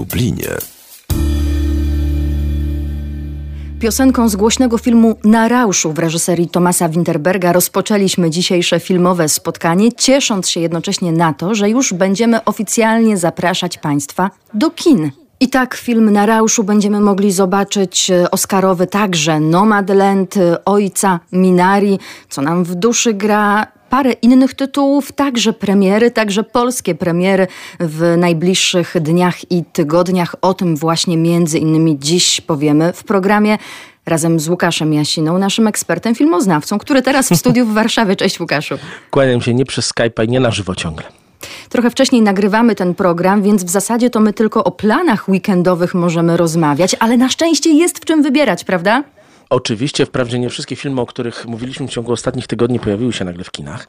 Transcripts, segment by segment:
Lublinie. Piosenką z głośnego filmu Na Rauszu w reżyserii Tomasa Winterberga rozpoczęliśmy dzisiejsze filmowe spotkanie, ciesząc się jednocześnie na to, że już będziemy oficjalnie zapraszać Państwa do kin. I tak film Na Rauszu będziemy mogli zobaczyć e, Oscarowy także Nomadland, e, Ojca Minari, co nam w duszy gra, parę innych tytułów, także premiery, także polskie premiery w najbliższych dniach i tygodniach. O tym właśnie między innymi dziś powiemy w programie razem z Łukaszem Jasiną, naszym ekspertem filmoznawcą, który teraz w studiu w Warszawie. Cześć Łukaszu. Kłaniam się nie przez Skype'a i nie na żywo ciągle. Trochę wcześniej nagrywamy ten program, więc w zasadzie to my tylko o planach weekendowych możemy rozmawiać, ale na szczęście jest w czym wybierać, prawda? Oczywiście, wprawdzie nie wszystkie filmy, o których mówiliśmy w ciągu ostatnich tygodni, pojawiły się nagle w kinach,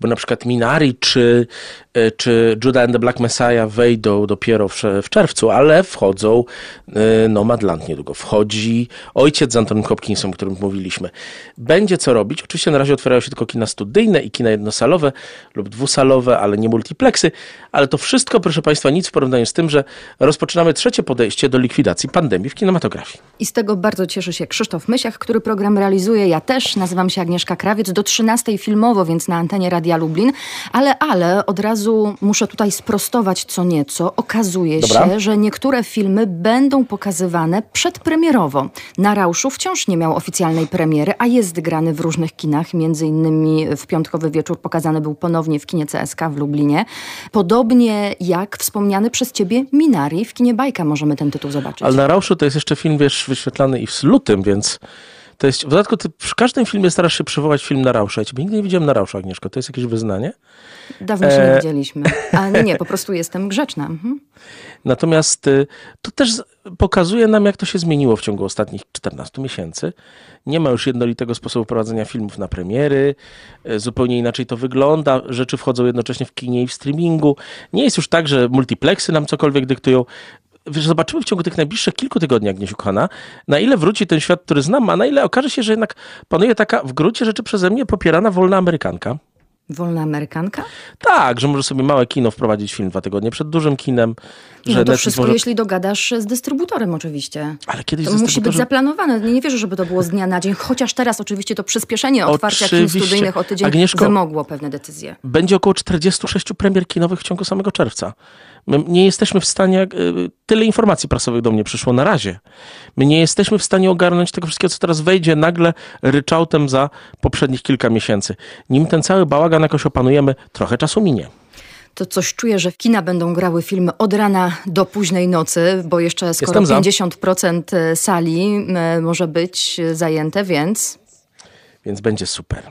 bo na przykład Minari czy, e, czy Judah and the Black Messiah wejdą dopiero w, w czerwcu, ale wchodzą e, Nomadland niedługo. Wchodzi Ojciec z Antonym Hopkinsem, o którym mówiliśmy. Będzie co robić. Oczywiście na razie otwierają się tylko kina studyjne i kina jednosalowe lub dwusalowe, ale nie multiplexy, ale to wszystko, proszę Państwa, nic w porównaniu z tym, że rozpoczynamy trzecie podejście do likwidacji pandemii w kinematografii. I z tego bardzo cieszy się Krzysztof Myślach, który program realizuje. Ja też nazywam się Agnieszka Krawiec. Do 13 filmowo, więc na antenie Radia Lublin. Ale, ale od razu muszę tutaj sprostować co nieco. Okazuje Dobra. się, że niektóre filmy będą pokazywane przedpremierowo. Na Rauszu wciąż nie miał oficjalnej premiery, a jest grany w różnych kinach. Między innymi w piątkowy wieczór pokazany był ponownie w kinie CSK w Lublinie. Podobnie jak wspomniany przez ciebie Minari. W kinie Bajka możemy ten tytuł zobaczyć. Ale na Rauszu to jest jeszcze film, wiesz, wyświetlany i w lutym, więc to jest, w dodatku ty przy każdym filmie starasz się przywołać film na Rausza. Ja ciebie nigdy nie widziałem na Rauszu, Agnieszko. To jest jakieś wyznanie? Dawno się e... nie widzieliśmy. A nie, nie, po prostu jestem grzeczna. Mhm. Natomiast y, to też pokazuje nam, jak to się zmieniło w ciągu ostatnich 14 miesięcy. Nie ma już jednolitego sposobu prowadzenia filmów na premiery, y, zupełnie inaczej to wygląda. Rzeczy wchodzą jednocześnie w kinie i w streamingu. Nie jest już tak, że multiplexy nam cokolwiek dyktują zobaczymy w ciągu tych najbliższych kilku tygodni, Agniesiu kochana, na ile wróci ten świat, który znam, a na ile okaże się, że jednak panuje taka w gruncie rzeczy przeze mnie popierana wolna Amerykanka. Wolna Amerykanka? Tak, że może sobie małe kino wprowadzić film dwa tygodnie przed dużym kinem. Że no to wszystko, może... jeśli dogadasz z dystrybutorem oczywiście. Ale kiedyś To musi być zaplanowane. Nie, nie wierzę, żeby to było z dnia na dzień, chociaż teraz oczywiście to przyspieszenie otwarcia oczywiście. kin studyjnych o tydzień Agnieszko, wymogło pewne decyzje. Będzie około 46 premier kinowych w ciągu samego czerwca. My nie jesteśmy w stanie, e, tyle informacji prasowych do mnie przyszło na razie. My nie jesteśmy w stanie ogarnąć tego wszystkiego, co teraz wejdzie nagle ryczałtem za poprzednich kilka miesięcy. Nim ten cały bałagan jakoś opanujemy, trochę czasu minie to coś czuję, że w kina będą grały filmy od rana do późnej nocy, bo jeszcze skoro 50% e, sali e, może być zajęte, więc więc będzie super.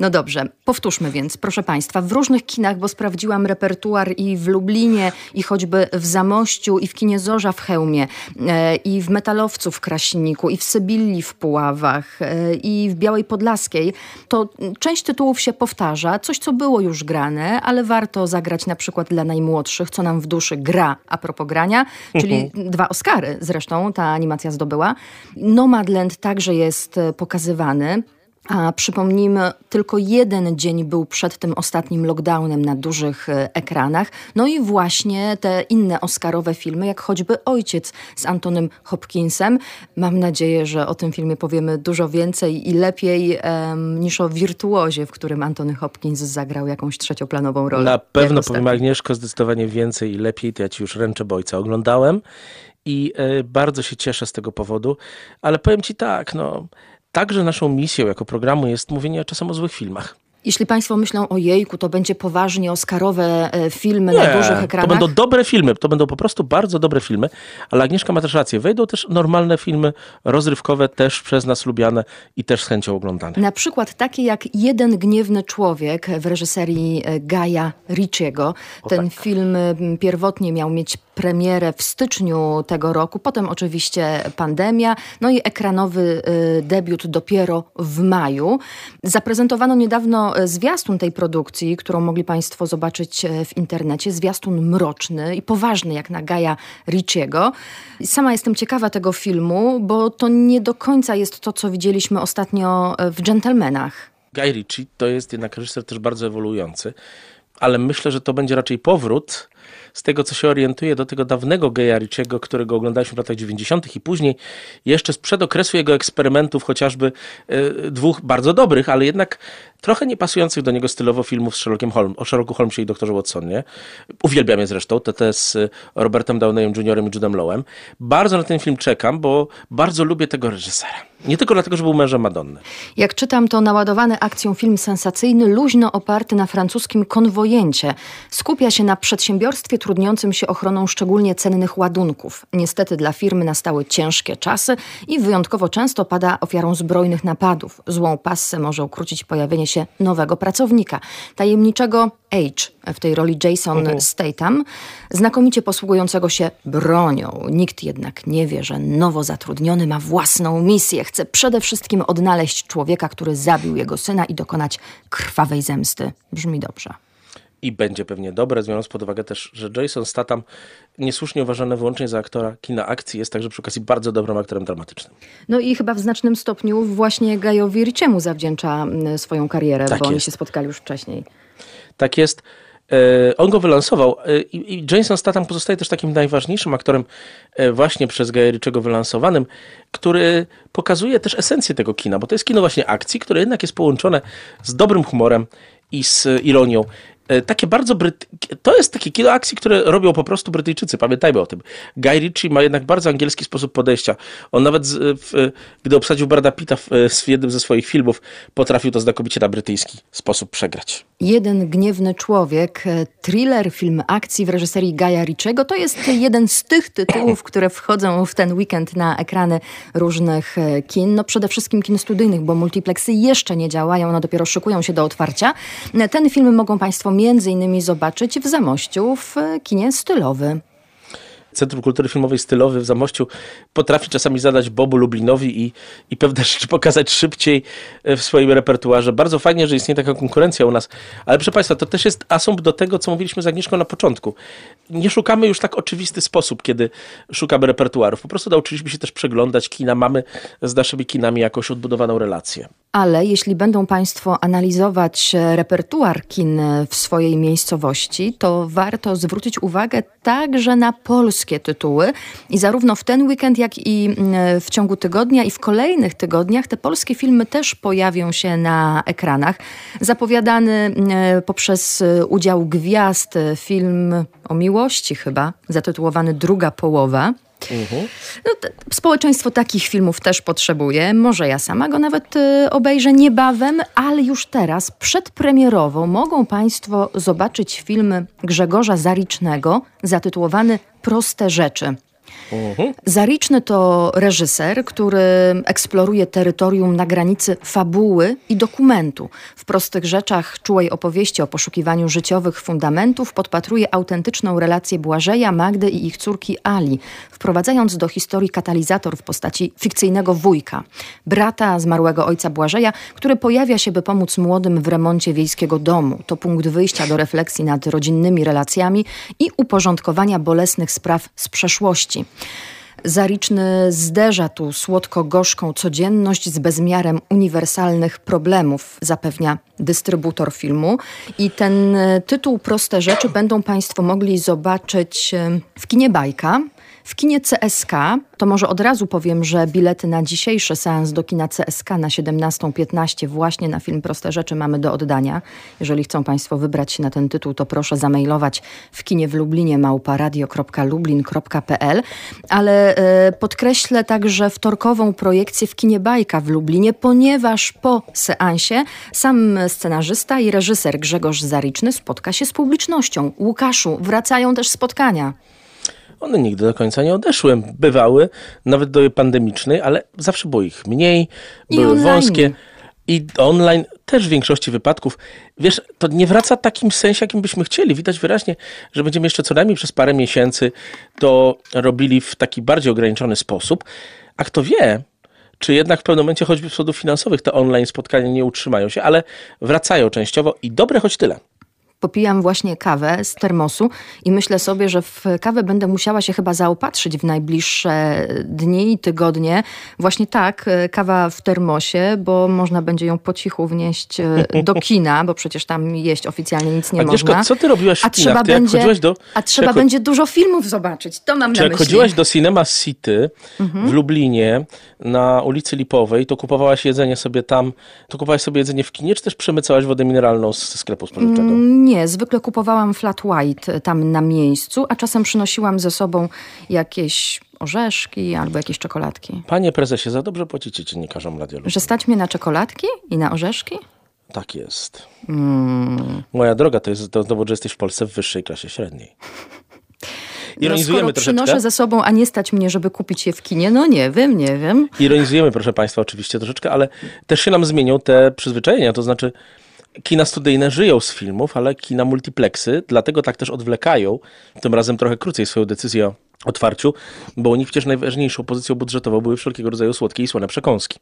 No dobrze, powtórzmy więc, proszę Państwa, w różnych kinach, bo sprawdziłam repertuar i w Lublinie, i choćby w Zamościu, i w kinie Zorza w Chełmie, e, i w Metalowcu w Kraśniku, i w Sybilli w Puławach, e, i w Białej Podlaskiej, to część tytułów się powtarza, coś co było już grane, ale warto zagrać na przykład dla najmłodszych, co nam w duszy gra a propos grania, czyli mhm. dwa Oscary zresztą ta animacja zdobyła. Nomadland także jest e, pokazywany. A przypomnijmy, tylko jeden dzień był przed tym ostatnim lockdownem na dużych e, ekranach. No i właśnie te inne Oscarowe filmy, jak choćby Ojciec z Antonym Hopkinsem. Mam nadzieję, że o tym filmie powiemy dużo więcej i lepiej um, niż o wirtuozie, w którym Antony Hopkins zagrał jakąś trzecioplanową rolę. Na pewno powiem Agnieszko zdecydowanie więcej i lepiej. To ja ci już ręczę bojca. Oglądałem i y, bardzo się cieszę z tego powodu, ale powiem ci tak, no Także naszą misją jako programu jest mówienie czasem o złych filmach. Jeśli Państwo myślą o jejku, to będzie poważnie Oscarowe e, filmy Nie, na dużych ekranach? to będą dobre filmy, to będą po prostu bardzo dobre filmy, ale Agnieszka ma też rację, wejdą też normalne filmy rozrywkowe, też przez nas lubiane i też z chęcią oglądane. Na przykład takie jak Jeden gniewny człowiek w reżyserii e, Gaja Ricciego. Ten tak. film pierwotnie miał mieć premierę w styczniu tego roku, potem oczywiście pandemia, no i ekranowy y, debiut dopiero w maju. Zaprezentowano niedawno e, zwiastun tej produkcji, którą mogli Państwo zobaczyć e, w internecie. Zwiastun mroczny i poważny, jak na Gaja Ricciego. Sama jestem ciekawa tego filmu, bo to nie do końca jest to, co widzieliśmy ostatnio e, w Gentlemanach. Guy Ritchie to jest jednak reżyser też bardzo ewoluujący, ale myślę, że to będzie raczej powrót z tego co się orientuję, do tego dawnego Geja którego oglądaliśmy w latach 90. i później jeszcze sprzed okresu jego eksperymentów, chociażby y, dwóch bardzo dobrych, ale jednak trochę niepasujących do niego stylowo filmów z Sherlockiem Holmes, o Sherlocku Holmesie i doktorze Watsonie. Uwielbiam je zresztą, te, te z Robertem Downeyem Jr. i Judem Lowem. Bardzo na ten film czekam, bo bardzo lubię tego reżysera. Nie tylko dlatego, że był mężem Madonny. Jak czytam, to naładowany akcją film sensacyjny, luźno oparty na francuskim konwojencie. Skupia się na przedsiębiorstwie trudniącym się ochroną szczególnie cennych ładunków. Niestety dla firmy nastały ciężkie czasy i wyjątkowo często pada ofiarą zbrojnych napadów. Złą passę może ukrócić pojawienie się nowego pracownika, tajemniczego H w tej roli Jason uh-huh. Statham, znakomicie posługującego się bronią. Nikt jednak nie wie, że nowo zatrudniony ma własną misję. Chce przede wszystkim odnaleźć człowieka, który zabił jego syna i dokonać krwawej zemsty. Brzmi dobrze i będzie pewnie dobre, biorąc pod uwagę też, że Jason Statham, niesłusznie uważany wyłącznie za aktora kina akcji, jest także przy okazji bardzo dobrym aktorem dramatycznym. No i chyba w znacznym stopniu właśnie Gajowi Riciemu zawdzięcza swoją karierę, tak bo jest. oni się spotkali już wcześniej. Tak jest. E, on go wylansował e, i Jason Statham pozostaje też takim najważniejszym aktorem e, właśnie przez Gaja Ritchiego wylansowanym, który pokazuje też esencję tego kina, bo to jest kino właśnie akcji, które jednak jest połączone z dobrym humorem i z ironią. E, takie bardzo Bryty... To jest takie kino akcji, które robią po prostu Brytyjczycy, pamiętajmy o tym. Guy Ritchie ma jednak bardzo angielski sposób podejścia. On nawet, w, gdy obsadził Brada Pitta w, w jednym ze swoich filmów, potrafił to znakomicie na brytyjski sposób przegrać. Jeden gniewny człowiek, e, thriller, film akcji w reżyserii Gaja Ritchiego, to jest jeden z tych tytułów, które wchodzą w ten weekend na ekrany różnych e, kin. No przede wszystkim kin studyjnych, bo multiplexy jeszcze nie działają, no dopiero szykują się do otwarcia. Ten film mogą Państwo między innymi zobaczyć w Zamościu w kinie stylowy. Centrum Kultury Filmowej Stylowy w Zamościu potrafi czasami zadać Bobu Lublinowi i, i pewne rzeczy pokazać szybciej e, w swoim repertuarze. Bardzo fajnie, że istnieje taka konkurencja u nas. Ale proszę Państwa, to też jest asumpt do tego, co mówiliśmy z Agnieszką na początku. Nie szukamy już tak oczywisty sposób, kiedy szukamy repertuarów. Po prostu nauczyliśmy się też przeglądać kina. Mamy z naszymi kinami jakąś odbudowaną relację. Ale jeśli będą Państwo analizować e, repertuar kin w swojej miejscowości, to warto zwrócić uwagę także na polskie tytuły. I zarówno w ten weekend, jak i mm, w ciągu tygodnia i w kolejnych tygodniach te polskie filmy też pojawią się na ekranach. Zapowiadany mm, poprzez udział gwiazd film o miłości chyba, zatytułowany Druga połowa. Mhm. No, społeczeństwo takich filmów też potrzebuje. Może ja sama go nawet y, obejrzę niebawem, ale już teraz, przedpremierowo, mogą Państwo zobaczyć film Grzegorza Zaricznego zatytułowany Proste rzeczy. Mhm. Zariczny to reżyser, który eksploruje terytorium na granicy fabuły i dokumentu. W prostych rzeczach czułej opowieści o poszukiwaniu życiowych fundamentów podpatruje autentyczną relację Błażeja, Magdy i ich córki Ali, wprowadzając do historii katalizator w postaci fikcyjnego wujka, brata zmarłego ojca Błażeja, który pojawia się, by pomóc młodym w remoncie wiejskiego domu. To punkt wyjścia do refleksji nad rodzinnymi relacjami i uporządkowania bolesnych spraw z przeszłości. Zariczny zderza tu słodko-gorzką codzienność z bezmiarem uniwersalnych problemów, zapewnia dystrybutor filmu. I ten e, tytuł Proste Rzeczy będą Państwo mogli zobaczyć e, w kinie Bajka. W kinie CSK, to może od razu powiem, że bilety na dzisiejszy seans do kina CSK na 17.15 właśnie na film Proste Rzeczy mamy do oddania. Jeżeli chcą Państwo wybrać się na ten tytuł, to proszę zamailować w kinie w Lublinie małparadio.lublin.pl Ale e, podkreślę także wtorkową projekcję w kinie Bajka w Lublinie, ponieważ po seansie sam scenarzysta i reżyser Grzegorz Zariczny spotka się z publicznością. Łukaszu, wracają też spotkania. One nigdy do końca nie odeszły. Bywały, nawet do pandemicznej, ale zawsze było ich mniej, I były online. wąskie. I online też w większości wypadków, wiesz, to nie wraca w takim sensie, jakim byśmy chcieli. Widać wyraźnie, że będziemy jeszcze co najmniej przez parę miesięcy to robili w taki bardziej ograniczony sposób. A kto wie, czy jednak w pewnym momencie, choćby z powodów finansowych, te online spotkania nie utrzymają się, ale wracają częściowo i dobre choć tyle. Popijam właśnie kawę z termosu i myślę sobie, że w kawę będę musiała się chyba zaopatrzyć w najbliższe dni i tygodnie. Właśnie tak, e, kawa w termosie, bo można będzie ją po cichu wnieść e, do kina, bo przecież tam jeść oficjalnie nic nie Agnieszko, można. co ty robiłaś w A kinach? trzeba, będzie, do- a trzeba będzie dużo filmów zobaczyć. To mam Czy na jak myśli. chodziłaś do Cinema City Mhm. w Lublinie na ulicy Lipowej, to kupowałaś jedzenie sobie tam, to kupowałaś sobie jedzenie w kinie, czy też przemycałaś wodę mineralną z sklepu spożywczego? Mm, Nie, zwykle kupowałam flat white tam na miejscu, a czasem przynosiłam ze sobą jakieś orzeszki albo jakieś czekoladki. Panie prezesie, za dobrze płacicie dziennikarzom Radio Lublin. Że stać mnie na czekoladki i na orzeszki? Tak jest. Mm. Moja droga, to jest to dowód, że jesteś w Polsce w wyższej klasie średniej. No, Ironizujemy skoro troszeczkę. przynoszę ze sobą, a nie stać mnie, żeby kupić je w kinie, no nie wiem, nie wiem. Ironizujemy, proszę Państwa, oczywiście troszeczkę, ale też się nam zmienią te przyzwyczajenia. To znaczy, kina studyjne żyją z filmów, ale kina multiplexy, dlatego tak też odwlekają, tym razem trochę krócej swoją decyzję o otwarciu, bo u nich przecież najważniejszą pozycją budżetową były wszelkiego rodzaju słodkie i słone przekąski.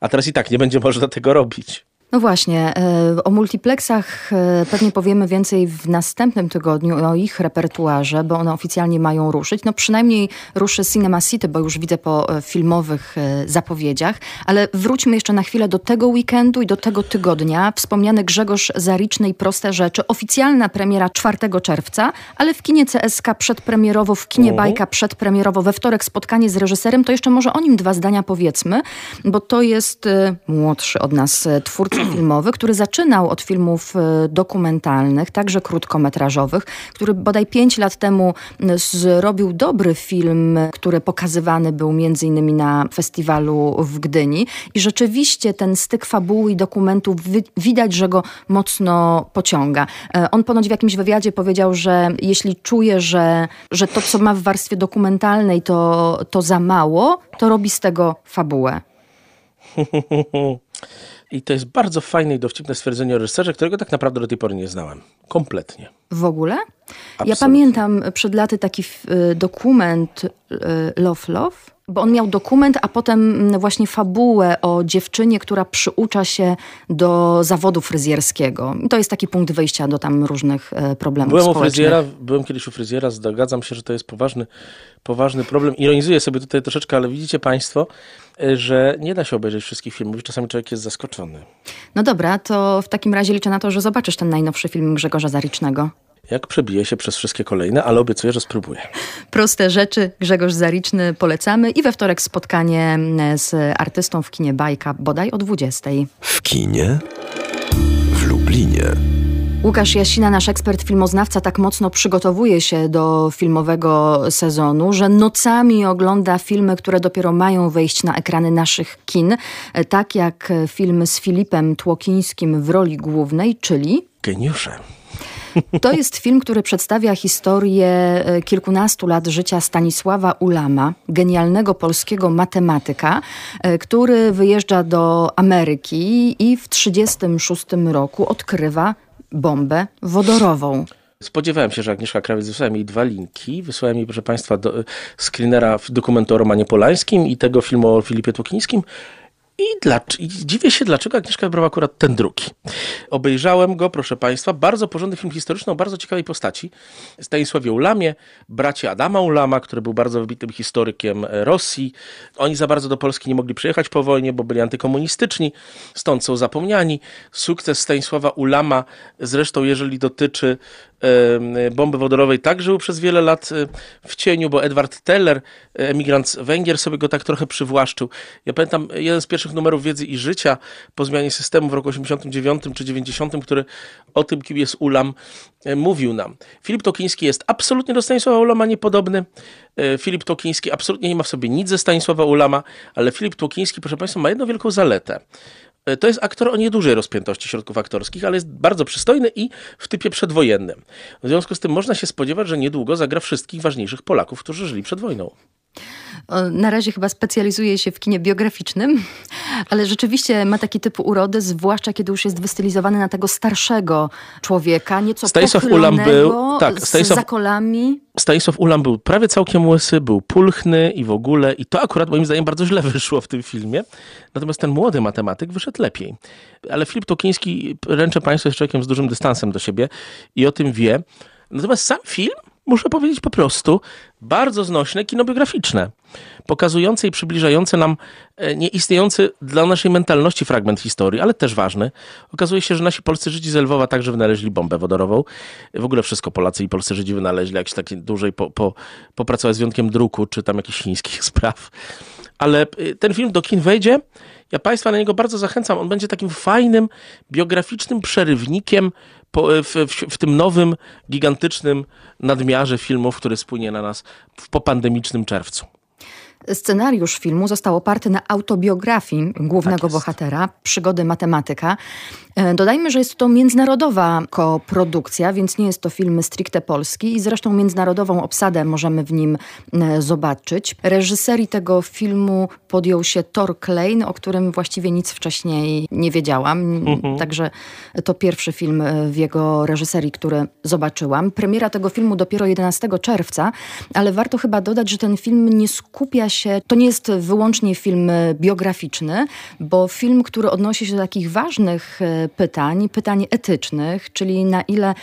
A teraz i tak nie będzie można tego robić. No właśnie, e, o multiplexach e, pewnie powiemy więcej w następnym tygodniu, o ich repertuarze, bo one oficjalnie mają ruszyć. No przynajmniej ruszy Cinema City, bo już widzę po e, filmowych zapowiedziach. Ale wróćmy jeszcze na chwilę do tego weekendu i do tego tygodnia. Wspomniany Grzegorz Zariczny i Proste Rzeczy. Oficjalna premiera 4 czerwca, ale w kinie CSK przedpremierowo, w kinie Bajka przedpremierowo, we wtorek spotkanie z reżyserem. To jeszcze może o nim dwa zdania powiedzmy, bo to jest młodszy od nas twórca filmowy, który zaczynał od filmów e, dokumentalnych, także krótkometrażowych, który bodaj pięć lat temu zrobił dobry film, który pokazywany był między innymi na festiwalu w Gdyni. I rzeczywiście ten styk fabuły i dokumentów wi- widać, że go mocno pociąga. E, On ponoć w jakimś wywiadzie powiedział, że jeśli czuje, że, że to, co ma w warstwie dokumentalnej, to, to za mało, to robi z tego fabułę. I to jest bardzo fajne i dowcipne stwierdzenie o reżyserze, którego tak naprawdę do tej pory nie znałem. Kompletnie. W ogóle? Ja Absolutnie. pamiętam przed laty taki y, dokument y, Love Love, bo on miał dokument, a potem mm, właśnie fabułę o dziewczynie, która przyucza się do zawodu fryzjerskiego. I to jest taki punkt wyjścia do tam różnych e, problemów Byłem u społecznych. fryzjera, byłem kiedyś u fryzjera, zgadzam się, że to jest poważny, poważny problem. Ironizuję sobie tutaj troszeczkę, ale widzicie Państwo, y, że nie da się obejrzeć wszystkich filmów czasami człowiek jest zaskoczony. No dobra, to w takim razie liczę na to, że zobaczysz ten najnowszy film Grzegorza Zaricznego. Jak przebije się przez wszystkie kolejne, ale obiecuję, że spróbuję. Proste rzeczy, Grzegorz Zariczny polecamy i we wtorek spotkanie mm, z artystą w kinie Bajka, bodaj o 20. W kinie w Lublinie. Łukasz Jasina, nasz ekspert filmoznawca, tak mocno przygotowuje się do filmowego sezonu, że nocami ogląda filmy, które dopiero mają wejść na ekrany naszych kin, e, tak jak e, film z Filipem Tłokińskim w roli głównej, czyli Geniusze. To jest film, który przedstawia historię e, kilkunastu lat życia Stanisława Ulama, genialnego polskiego matematyka, e, który wyjeżdża do Ameryki i w 1936 roku odkrywa bombę wodorową. Spodziewałem się, że Agnieszka Krawiec wysłała mi dwa linki. Wysłałem mi, proszę Państwa, do, screenera dokumentu o Romanie Polańskim i tego filmu o Filipie Tłokińskim. I, dlacz- I dziwię się, dlaczego Agnieszka wybrała akurat ten drugi. Obejrzałem go, proszę Państwa, bardzo porządny film historyczny o bardzo ciekawej postaci. Stanisławie Ulamie, bracie Adama Ulama, który był bardzo wybitnym historykiem e, Rosji. Oni za bardzo do Polski nie mogli przyjechać po wojnie, bo byli antykomunistyczni, stąd są zapomniani. Sukces Stanisława Ulama, zresztą jeżeli dotyczy bomby wodorowej, także był przez wiele lat e, w cieniu, bo Edward Teller, e, emigrant z Węgier, sobie go tak trochę przywłaszczył. Ja pamiętam jeden z pierwszych numerów Wiedzy i Życia po zmianie systemu w roku 89 czy 90, który o tym, kim jest Ulam, mówił nam. Filip Tokiński jest absolutnie do Stanisława Ulama niepodobny. Filip Tokiński absolutnie nie ma w sobie nic ze Stanisława Ulama, ale Filip Tokiński, proszę Państwa, ma jedną wielką zaletę. E, To jest aktor o niedużej rozpiętości środków aktorskich, ale jest bardzo przystojny i w typie przedwojennym. W związku z tym można się spodziewać, że niedługo zagra wszystkich ważniejszych Polaków, którzy żyli przed wojną. Na razie chyba specjalizuje się w kinie biograficznym, ale rzeczywiście ma taki typ urody, zwłaszcza kiedy już jest wystylizowany na tego starszego człowieka, nieco Stanisław Ulam był, tak, Stanisław, z zakolami. Stanisław Ulam był prawie całkiem łysy, był pulchny i w ogóle, i to akurat moim zdaniem bardzo źle wyszło w tym filmie. Natomiast ten młody matematyk wyszedł lepiej. Ale Filip Tokiński, ręczę Państwu, jest człowiekiem z dużym dystansem do siebie i o tym wie. Natomiast sam film muszę powiedzieć po prostu, bardzo znośne kino biograficzne, pokazujące i przybliżające nam e, nieistniejący dla naszej mentalności fragment historii, ale też ważny. Okazuje się, że nasi polscy Żydzi z Lwowa także wynaleźli bombę wodorową. W ogóle wszystko Polacy i polscy Żydzi wynaleźli, jakieś takie dłużej po, po, popracować z wyjątkiem druku, czy tam jakichś chińskich spraw. Ale e, ten film do kin wejdzie, ja Państwa na niego bardzo zachęcam. On będzie takim fajnym, biograficznym przerywnikiem po, w, w, w, tym nowym, gigantycznym nadmiarze filmów, który spłynie na nas w popandemicznym czerwcu. Scenariusz filmu został oparty na autobiografii głównego tak bohatera, przygody matematyka. E, dodajmy, że jest to międzynarodowa koprodukcja, więc nie jest to film stricte polski i zresztą międzynarodową obsadę możemy w nim e, zobaczyć. Reżyserii tego filmu podjął się Thor Klein, o którym właściwie nic wcześniej nie wiedziałam. Mhm. Także to pierwszy film e, w jego reżyserii, który zobaczyłam. Premiera tego filmu dopiero 11 czerwca, ale warto chyba dodać, że ten film nie skupia się, to nie jest wyłącznie film biograficzny, bo film, który odnosi się do takich ważnych pytań, pytań etycznych, czyli na ile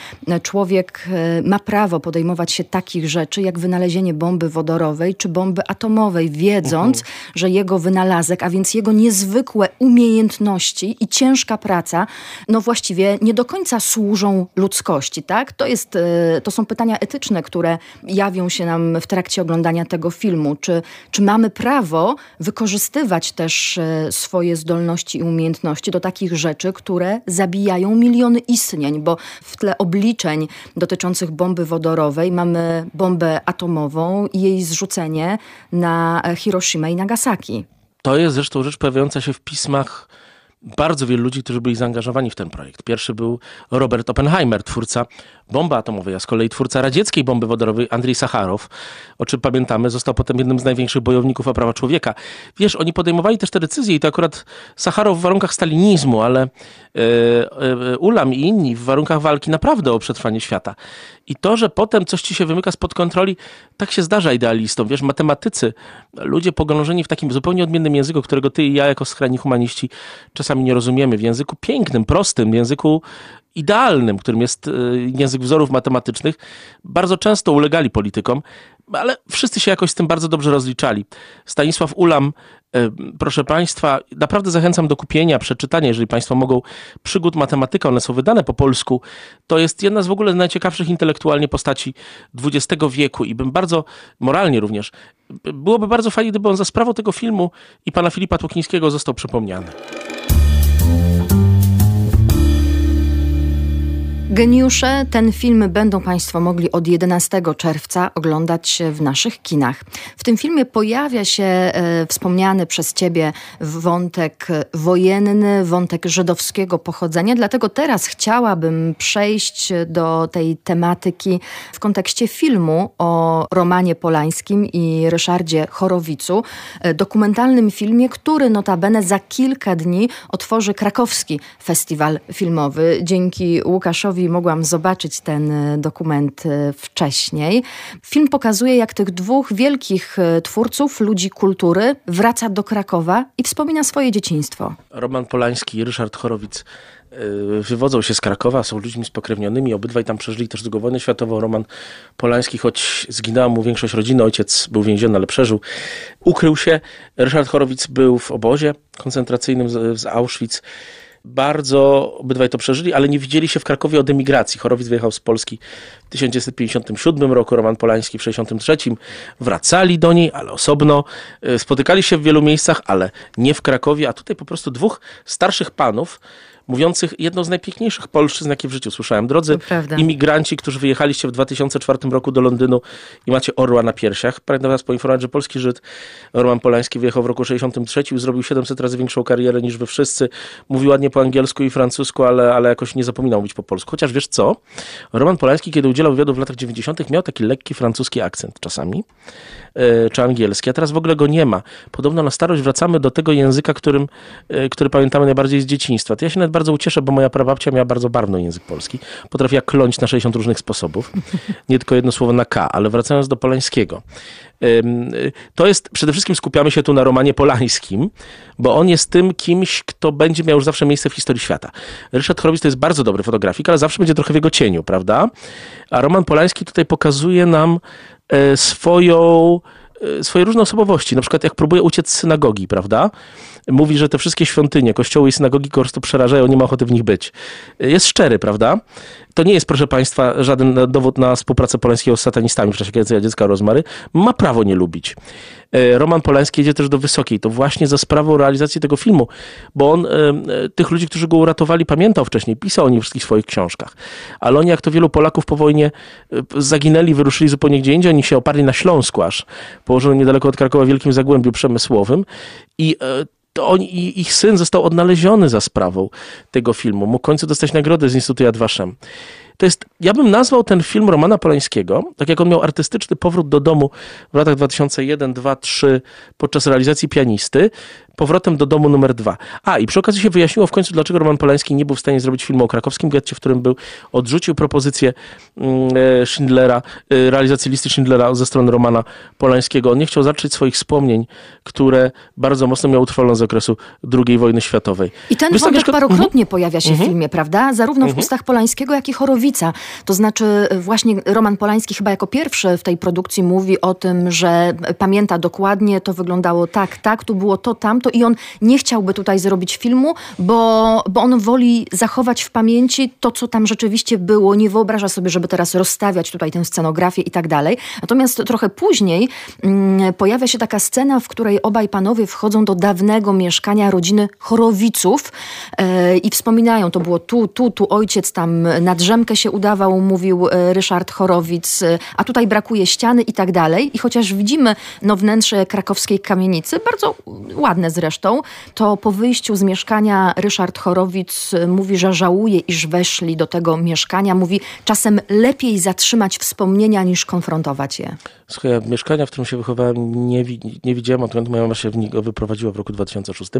człowiek e, ma prawo podejmować się takich rzeczy, jak wynalezienie bomby wodorowej czy bomby atomowej, wiedząc, -huh. że jego wynalazek, a więc jego niezwykłe umiejętności i ciężka praca, no właściwie nie do końca służą ludzkości, tak? To, jest, e, to są pytania etyczne, które jawią się nam w trakcie oglądania tego filmu. Czy, czy mamy prawo wykorzystywać też e, swoje zdolności i umiejętności do takich rzeczy, które zabijają miliony istnień, bo w tle obliczeń dotyczących bomby wodorowej mamy bombę atomową i jej zrzucenie na Hiroshima i Nagasaki. To jest zresztą rzecz pojawiająca się w pismach bardzo wielu ludzi, którzy byli zaangażowani w ten projekt. Pierwszy był Robert Oppenheimer, twórca bomby atomowej, a z kolei twórca radzieckiej bomby wodorowej Andrzej Sacharow, o czym pamiętamy, został potem jednym z największych bojowników o prawa człowieka. Wiesz, oni podejmowali też te decyzje i to akurat Sacharow w warunkach stalinizmu, ale Ulam i inni w warunkach walki naprawdę o przetrwanie świata. I to, że potem coś ci się wymyka spod kontroli, tak się zdarza idealistom. Wiesz, matematycy, ludzie pogrążeni w takim zupełnie odmiennym języku, którego ty i ja jako skrajni humaniści czasami nie rozumiemy, w języku pięknym, prostym, w języku idealnym, którym jest e, język wzorów matematycznych, bardzo często ulegali politykom, ale wszyscy się jakoś z tym bardzo dobrze rozliczali. Stanisław Ulam, e, proszę Państwa, naprawdę zachęcam do kupienia, przeczytania, jeżeli Państwo mogą, przygód matematyka, one są wydane po polsku. To jest jedna z w ogóle najciekawszych intelektualnie postaci XX wieku i bym bardzo, moralnie również, byłoby bardzo fajnie, gdyby on za sprawą tego filmu i pana Filipa Tłokińskiego został przypomniany. Geniusze, ten film będą Państwo mogli od 11 czerwca oglądać w naszych kinach. W tym filmie pojawia się e, wspomniany przez Ciebie wątek wojenny, wątek żydowskiego pochodzenia, dlatego teraz chciałabym przejść do tej tematyki w kontekście filmu o Romanie Polańskim i Ryszardzie Chorowicu, e, dokumentalnym filmie, który notabene za kilka dni otworzy krakowski festiwal filmowy. Dzięki Łukaszowi mogłam zobaczyć ten e, dokument e, wcześniej. Film pokazuje, jak tych dwóch wielkich e, twórców, ludzi kultury, wraca do Krakowa i wspomina swoje dzieciństwo. Roman Polański i Ryszard Chorowic wywodzą się z Krakowa, są ludźmi spokrewnionymi, obydwaj tam przeżyli też II wojnę światową. Roman Polański, choć zginęła mu większość rodziny, ojciec był więziony, ale przeżył, ukrył się. Ryszard Chorowic był w obozie koncentracyjnym z Auschwitz bardzo obydwaj to przeżyli, ale nie widzieli się w Krakowie od emigracji. Chorowic wyjechał z Polski w 1957 roku, Roman Polański w 1963. Wracali do niej, ale osobno. E, spotykali się w wielu miejscach, ale nie w Krakowie, a tutaj po prostu dwóch starszych panów mówiących jedną z najpiękniejszych polszczyzn, jakie w życiu słyszałem. Drodzy imigranci, którzy wyjechaliście w 2004 roku do Londynu i macie orła na piersiach. Pragnę was poinformować, że polski Żyd Roman Polański wyjechał w roku 63 i zrobił 700 razy większą karierę niż wy wszyscy. Mówił ładnie po angielsku i francusku, ale, ale jakoś nie zapominał mówić po polsku. Chociaż wiesz co? Roman Polański, kiedy udzielał wywiadu w latach 90., miał taki lekki francuski akcent czasami, e, czy angielski, a teraz w ogóle go nie ma. Podobno na starość wracamy do tego języka, którym, e, który pamiętamy najbardziej z dzieciństwa. To ja się nawet bardzo ucieszę, bo moja prababcia miała bardzo barwny język polski. Potrafiła kląć na 60 różnych sposobów. Nie tylko jedno słowo na K, ale wracając do Polańskiego. To jest, przede wszystkim skupiamy się tu na Romanie Polańskim, bo on jest tym kimś, kto będzie miał już zawsze miejsce w historii świata. Ryszard Horowitz to jest bardzo dobry fotografik, ale zawsze będzie trochę w jego cieniu, prawda? A Roman Polański tutaj pokazuje nam e, swoją e, swoje różne osobowości. Na przykład jak próbuje uciec z synagogi, prawda? Mówi, że te wszystkie świątynie, kościoły i synagogi prostu przerażają, nie ma ochoty w nich być. Jest szczery, prawda? To nie jest, proszę Państwa, żaden dowód na współpracę Polańskiego z satanistami w czasie kręcenia dziecka Rozmary. Ma prawo nie lubić. E, Roman Polański jedzie też do Wysokiej. To właśnie za sprawą realizacji tego filmu, bo on e, e, tych ludzi, którzy go uratowali, pamiętał wcześniej, pisał o nich w wszystkich swoich książkach. Ale oni, jak to wielu Polaków po wojnie, zaginęli, wyruszyli zupełnie gdzie indziej. Oni się oparli na Śląsku aż, położonym niedaleko od Krakowa Wielkim Zagłębiu Przemysłowym i to ich syn został odnaleziony za sprawą tego filmu. Mógł w końcu dostać nagrodę z Instytutu Yad Vashem. To jest, ja bym nazwał ten film Romana Polańskiego, tak jak on miał artystyczny powrót do domu w latach 2001, 2, 3 podczas realizacji pianisty, powrotem do domu numer dwa. A i przy okazji się wyjaśniło w końcu, dlaczego Roman Polański nie był w stanie zrobić filmu o krakowskim getcie, w którym był, odrzucił propozycję mm, e, Schindlera, e, realizacji listy Schindlera ze strony Romana Polańskiego. On nie chciał zacząć swoich wspomnień, które bardzo mocno miał utrwalone z okresu II wojny światowej. I ten Wiesz, wątek parokrotnie uh pojawia się w mhm. filmie, prawda? Zarówno w mhm. ustach Polańskiego, jak i Chorowica. To znaczy e, właśnie Roman Polański chyba jako pierwszy w tej produkcji mówi o tym, że pamięta dokładnie, to wyglądało tak, tak, tu było to, tamto, i on nie chciałby tutaj zrobić filmu, bo, bo on woli zachować w pamięci to, co tam rzeczywiście było. Nie wyobraża sobie, żeby teraz rozstawiać tutaj tę scenografię i tak dalej. Natomiast trochę później mm, pojawia się taka scena, w której obaj panowie wchodzą do dawnego mieszkania rodziny Chorowiców e, i wspominają, to było tu, tu, tu ojciec tam na drzemkę się udawał, mówił e, Ryszard Chorowic, e, a tutaj brakuje ściany i tak dalej. I chociaż widzimy no, wnętrze krakowskiej kamienicy, bardzo ładne zresztą, to po wyjściu z mieszkania Ryszard Chorowic mówi, że żałuje, iż weszli do tego mieszkania. Mówi, czasem lepiej zatrzymać wspomnienia niż konfrontować je. Słuchaj, ja mieszkania, w którym się wychowałem, nie, nie widziałem, odkąd moja mama się w niego wyprowadziła w roku 2006.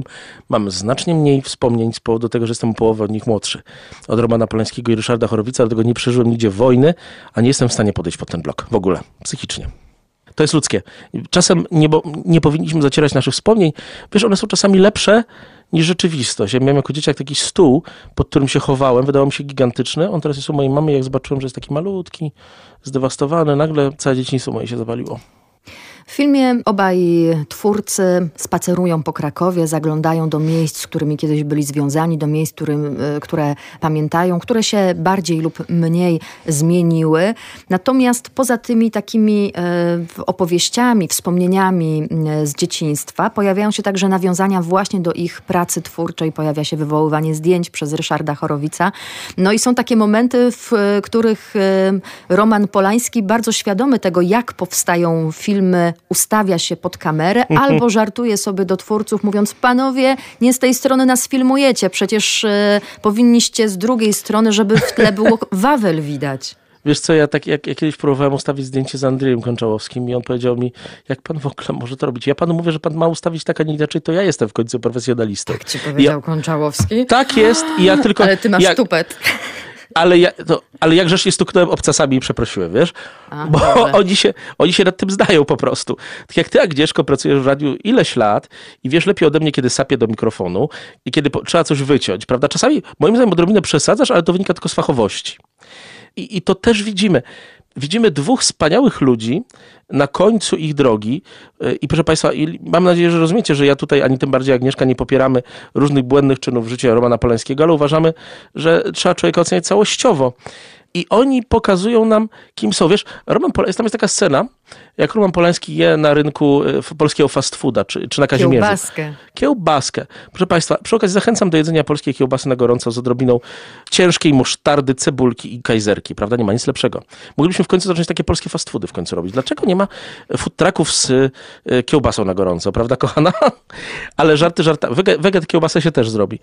Mam znacznie mniej wspomnień z powodu tego, że jestem połowę od nich młodszy. Od Romana Polańskiego i Ryszarda Chorowica, dlatego nie przeżyłem nigdzie wojny, a nie jestem w stanie podejść pod ten blok. W ogóle, psychicznie. To jest ludzkie. Czasem nie, bo nie powinniśmy zacierać naszych wspomnień. Wiesz, one są czasami lepsze niż rzeczywistość. Ja miałem jako dzieciak taki stół, pod którym się chowałem, wydawał mi się gigantyczny. On teraz jest u mojej mamy, jak zobaczyłem, że jest taki malutki, zdewastowany, nagle całe dzieciństwo moje się zawaliło. W filmie obaj twórcy spacerują po Krakowie, zaglądają do miejsc, z którymi kiedyś byli związani, do miejsc, którym, e, które pamiętają, które się bardziej lub mniej zmieniły. Natomiast poza tymi takimi e, opowieściami, wspomnieniami e, z dzieciństwa, pojawiają się także nawiązania właśnie do ich pracy twórczej. Pojawia się wywoływanie zdjęć przez Ryszarda Chorowica. No i są takie momenty, w których Roman Polański bardzo świadomy tego, jak powstają filmy ustawia się pod kamerę albo żartuje sobie do twórców, mówiąc: Panowie, nie z tej strony nas filmujecie, przecież e, powinniście z drugiej strony, żeby w tle było Wawel widać. Wiesz co, ja tak jak, jak kiedyś próbowałem ustawić zdjęcie z Andrzejem Konczałowskim i on powiedział mi, jak pan w ogóle może to robić? Ja panu mówię, że pan ma ustawić tak, a nie inaczej, to ja jestem w końcu profesjonalistą. Tak ci powiedział ja, Konczałowski? Tak jest i ja tylko... Ale ty masz ja, tupet ale, ja, to, ale jakże się stuknąłem obcasami i przeprosiłem, wiesz? A, Bo oni się, oni się nad tym zdają po prostu. Tak jak ty, Agnieszko, pracujesz w radiu ileś lat i wiesz lepiej ode mnie, kiedy sapię do mikrofonu i kiedy po, trzeba coś wyciąć, prawda? Czasami, moim zdaniem, odrobinę przesadzasz, ale to wynika tylko z fachowości. I, i to też widzimy widzimy dwóch wspaniałych ludzi na końcu ich drogi. E, I proszę Państwa, mam nadzieję, że rozumiecie, że ja tutaj, ani tym bardziej Agnieszka, nie popieramy różnych błędnych czynów życia Romana Polańskiego, ale uważamy, że trzeba człowieka oceniać całościowo. i oni pokazują nam, kim są. Wiesz, Roman Polański, tam jest taka scena, jak Roman Polański je na rynku e, polskiego fast fooda, czy, czy na Kazimierzu. Kiełbaskę. Kiełbaskę. Proszę Państwa, przy okazji zachęcam do jedzenia polskiej kiełbasy na gorąco z odrobiną ciężkiej musztardy, cebulki i kajzerki, prawda? Nie ma nic lepszego. Moglibyśmy w końcu zacząć takie polskie fast foody w końcu robić. Dlaczego nie ma food trucków z y, kiełbasą na gorąco, prawda, kochana? Ale żarty, żarta. Weget, weget kiełbasę się też zrobi.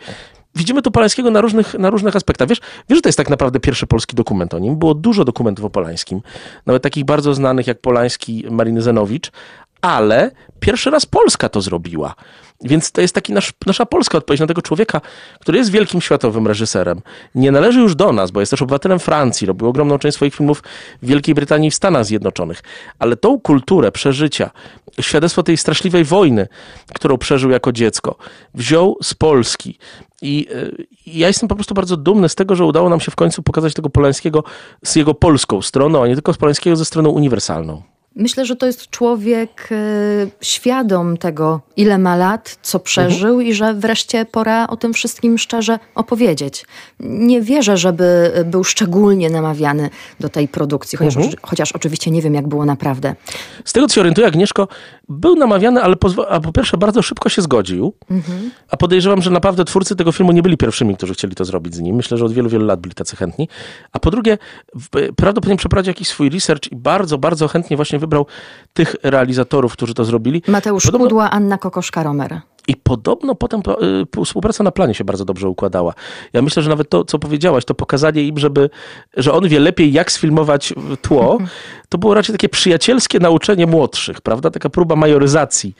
Widzimy tu Polańskiego na różnych, na różnych aspektach. Wiesz, wiesz, że to jest tak naprawdę pierwszy polski dokument o nim. Było dużo dokumentów o Polańskim. Nawet takich bardzo znanych jak Polański, Mariny Zenowicz, ale pierwszy raz Polska to zrobiła. Więc to jest taki nasz, nasza polska odpowiedź na tego człowieka, który jest wielkim światowym reżyserem. Nie należy już do nas, bo jest też obywatelem Francji, robił ogromną część swoich filmów w Wielkiej Brytanii i w Stanach Zjednoczonych. Ale tą kulturę przeżycia, świadectwo tej straszliwej wojny, którą przeżył jako dziecko, wziął z Polski. I, I ja jestem po prostu bardzo dumny z tego, że udało nam się w końcu pokazać tego Polańskiego z jego polską stroną, a nie tylko z Polańskiego ze stroną uniwersalną. Myślę, że to jest człowiek e, świadom tego, ile ma lat, co przeżył mhm. i że wreszcie pora o tym wszystkim szczerze opowiedzieć. Nie wierzę, żeby był szczególnie namawiany do tej produkcji, chociaż, mhm. chociaż oczywiście nie wiem, jak było naprawdę. Z tego, co się orientuję, Agnieszko, był namawiany, ale po, a po pierwsze bardzo szybko się zgodził, mhm. a podejrzewam, że naprawdę twórcy tego filmu nie byli pierwszymi, którzy chcieli to zrobić z nim. Myślę, że od wielu, wielu lat byli tacy chętni. A po drugie, prawdopodobnie przeprowadził jakiś swój research i bardzo, bardzo chętnie właśnie wybrał tych realizatorów, którzy to zrobili. Mateusz Podobno... Kudła, Anna Kokoszka-Romer. I podobno potem y, współpraca na planie się bardzo dobrze układała. Ja myślę, że nawet to, co powiedziałaś, to pokazanie im, żeby, że on wie lepiej, jak sfilmować tło, to było raczej takie przyjacielskie nauczenie młodszych, prawda? Taka próba majoryzacji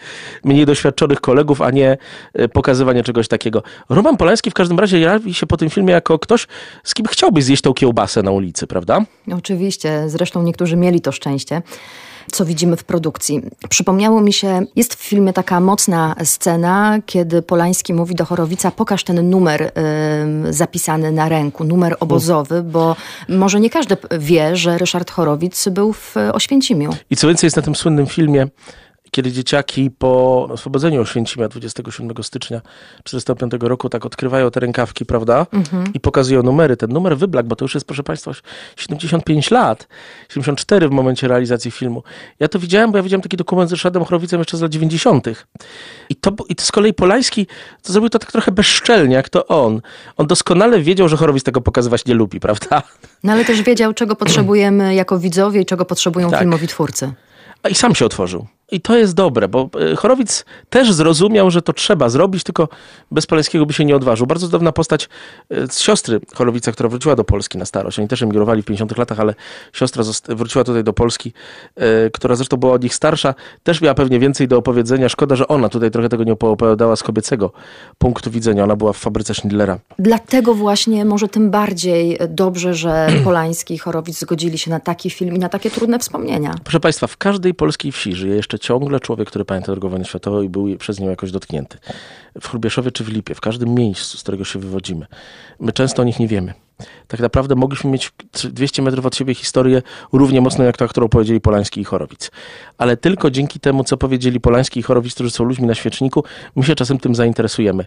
mniej doświadczonych kolegów, a nie y, pokazywanie czegoś takiego. Roman Polański w każdym razie jawi się po tym filmie jako ktoś, z kim chciałbyś zjeść tą kiełbasę na ulicy, prawda? Oczywiście, zresztą niektórzy mieli to szczęście co widzimy w produkcji. Przypomniało mi się, jest w filmie taka mocna scena, kiedy Polański mówi do Chorowica, pokaż ten numer y, zapisany na ręku, numer obozowy, bo może nie każdy wie, że Ryszard Chorowic był w Oświęcimiu. I co więcej jest na tym słynnym filmie kiedy dzieciaki po oswobodzeniu Oświęcimia 27 stycznia 1945 roku tak odkrywają te rękawki, prawda? Mhm. I pokazują numery. Ten numer wyblak, bo to już jest, proszę Państwa, 75 lat, 74 w momencie realizacji filmu. Ja to widziałem, bo ja widziałem taki dokument z Ryszardem Chorowicem jeszcze z lat 90. I to, I to z kolei Polański to zrobił to tak trochę bezszczelnie, jak to on. On doskonale wiedział, że Chorowic tego pokazywać nie lubi, prawda? No ale też wiedział, czego potrzebujemy jako widzowie i czego potrzebują tak. filmowi twórcy. A i sam się otworzył. I to jest dobre, bo e, Chorowic też zrozumiał, że to trzeba zrobić, tylko bez Polańskiego by się nie odważył. Bardzo cudowna postać e, z siostry Chorowica, która wróciła do Polski na starość. Oni też emigrowali w 50 latach, ale siostra wróciła tutaj do Polski, e, która zresztą była od nich starsza, też miała pewnie więcej do opowiedzenia. Szkoda, że ona tutaj trochę tego nie opowiadała z kobiecego punktu widzenia. Ona była w fabryce Schindlera. Dlatego właśnie może tym bardziej dobrze, że Polański i Chorowic zgodzili się na taki film i na takie trudne wspomnienia. Proszę Państwa, w każdej polskiej wsi żyje jeszcze jeszcze ciągle człowiek, który pamięta II wojnę światową i był przez nią jakoś dotknięty. W Chrubieszowie czy w Lipie, w każdym miejscu, z którego się wywodzimy. My często o nich nie wiemy. Tak naprawdę mogliśmy mieć 200 metrów od siebie historię równie mocną jak ta, którą powiedzieli Polański i Chorowic. Ale tylko dzięki temu, co powiedzieli Polański i Chorowic, którzy są ludźmi na świeczniku, my się czasem tym zainteresujemy.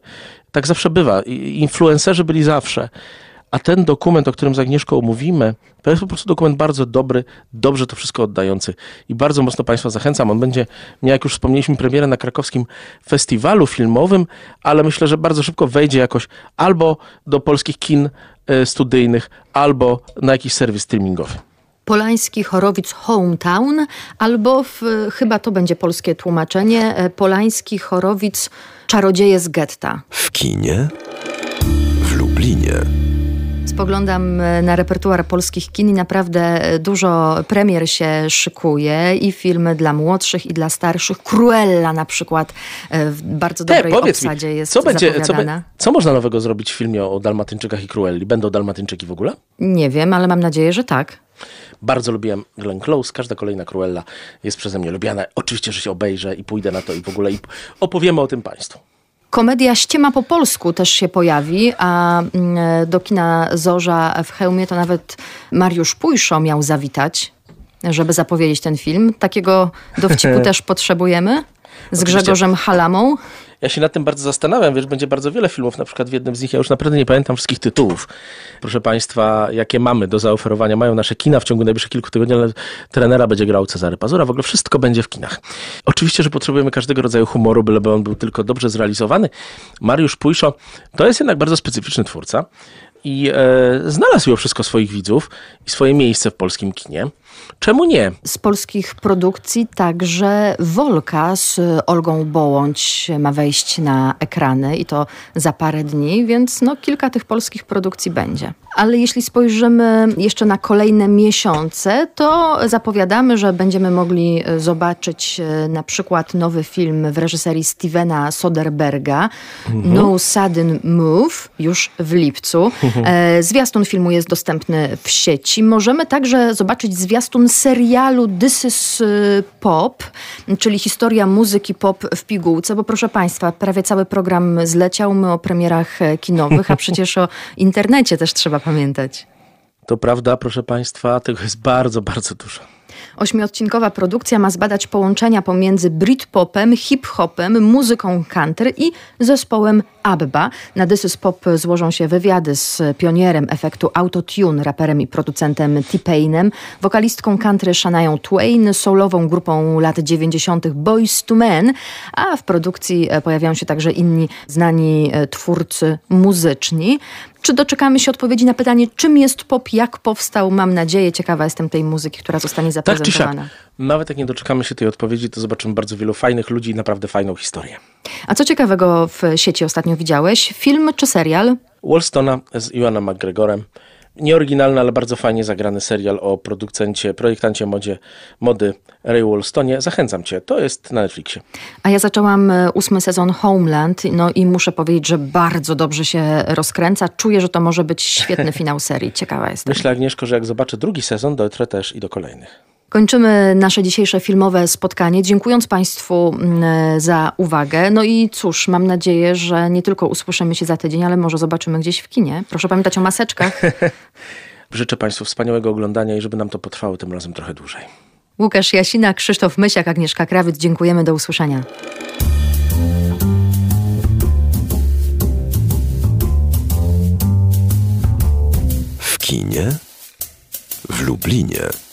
Tak zawsze bywa. Influencerzy byli zawsze. A ten dokument, o którym z Agnieszką mówimy, to jest po prostu dokument bardzo dobry, dobrze to wszystko oddający. I bardzo mocno Państwa zachęcam. On będzie miał, jak już wspomnieliśmy, premierę na krakowskim festiwalu filmowym, ale myślę, że bardzo szybko wejdzie jakoś albo do polskich kin e, studyjnych, albo na jakiś serwis streamingowy. Polański Chorowic Hometown, albo w, chyba to będzie polskie tłumaczenie, e, Polański Chorowic Czarodzieje z getta. W kinie w Lublinie spoglądam e, na repertuar polskich kin i naprawdę e, dużo premier się szykuje i filmy dla młodszych i dla starszych. Cruella na przykład e, w bardzo dobrej Te, obsadzie mi, jest co będzie, co, be, co, można nowego zrobić w filmie o Dalmatyńczykach i Cruelli? Będą Dalmatyńczyki w ogóle? Nie wiem, ale mam nadzieję, że tak. Bardzo lubiłem Glenn Close. Każda kolejna Cruella jest przeze mnie lubiana. Oczywiście, że się obejrzę i pójdę na to i w ogóle i opowiemy o tym Państwu. Komedia Ściema po polsku też się pojawi, a mm, do kina Zorza w hełmie to nawet Mariusz Pujszo miał zawitać, żeby zapowiedzieć ten film. Takiego dowcipu też potrzebujemy z Oczywiście. Grzegorzem Halamą. Ja się nad tym bardzo zastanawiam, wiesz, będzie bardzo wiele filmów, na przykład w jednym z nich, ja już naprawdę nie pamiętam wszystkich tytułów, proszę Państwa, jakie mamy do zaoferowania. Mają nasze kina w ciągu najbliższych kilku tygodni, ale trenera będzie grał Cezary Pazura, w ogóle wszystko będzie w kinach. Oczywiście, że potrzebujemy każdego rodzaju humoru, byleby on był tylko dobrze zrealizowany. Mariusz Pujszo to jest jednak bardzo specyficzny twórca i e, znalazł wszystko swoich widzów i swoje miejsce w polskim kinie. Czemu nie? Z polskich produkcji także Wolka z Olgą Bołądź ma wejść na ekrany i to za parę dni, więc no, kilka tych polskich produkcji będzie. Ale jeśli spojrzymy jeszcze na kolejne miesiące, to zapowiadamy, że będziemy mogli zobaczyć e, na przykład nowy film w reżyserii Stevena Soderberga, mhm. No Sudden Move, już w lipcu. Mhm. Zwiastun filmu jest dostępny w sieci. Możemy także zobaczyć zwiastun serialu This is y, Pop, czyli historia muzyki pop w pigułce, bo proszę Państwa, prawie cały program zleciał. My o premierach e, kinowych, a przecież o internecie też trzeba pamiętać. To prawda, proszę Państwa, tego jest bardzo, bardzo dużo. Ośmiodcinkowa produkcja ma zbadać połączenia pomiędzy Britpopem, hip-hopem, muzyką country i zespołem ABBA. Na This is Pop złożą się wywiady z pionierem efektu autotune, raperem i producentem T-Painem, wokalistką country Shania Twain, soulową grupą lat 90. Boys to Men, a w produkcji pojawiają się także inni znani e, twórcy muzyczni. Czy doczekamy się odpowiedzi na pytanie, czym jest pop, jak powstał? Mam nadzieję, ciekawa jestem tej muzyki, która zostanie zaprezentowana. Tak czy siak. Nawet jak nie doczekamy się tej odpowiedzi, to zobaczymy bardzo wielu fajnych ludzi i naprawdę fajną historię. A co ciekawego w sieci ostatnio widziałeś? Film czy serial? Wallstona z Iwana McGregorem nieoryginalny, ale bardzo fajnie zagrany serial o producencie, projektancie modzie, mody Ray Walstonie. Zachęcam cię, to jest na Netflixie. A ja zaczęłam e, ósmy sezon Homeland, no i muszę powiedzieć, że bardzo dobrze się rozkręca. Czuję, że to może być świetny finał serii. Ciekawa jestem. Myślę, Agnieszko, że jak zobaczę drugi sezon, dotrę też i do kolejnych. Kończymy nasze dzisiejsze filmowe spotkanie, dziękując Państwu mm, za uwagę. No i cóż, mam nadzieję, że nie tylko usłyszymy się za tydzień, ale może zobaczymy gdzieś w kinie. Proszę pamiętać o maseczkach. Życzę Państwu wspaniałego oglądania i żeby nam to potrwało tym razem trochę dłużej. Łukasz Jasina, Krzysztof Mysiak, Agnieszka Krawiec. Dziękujemy, do usłyszenia. W kinie w Lublinie.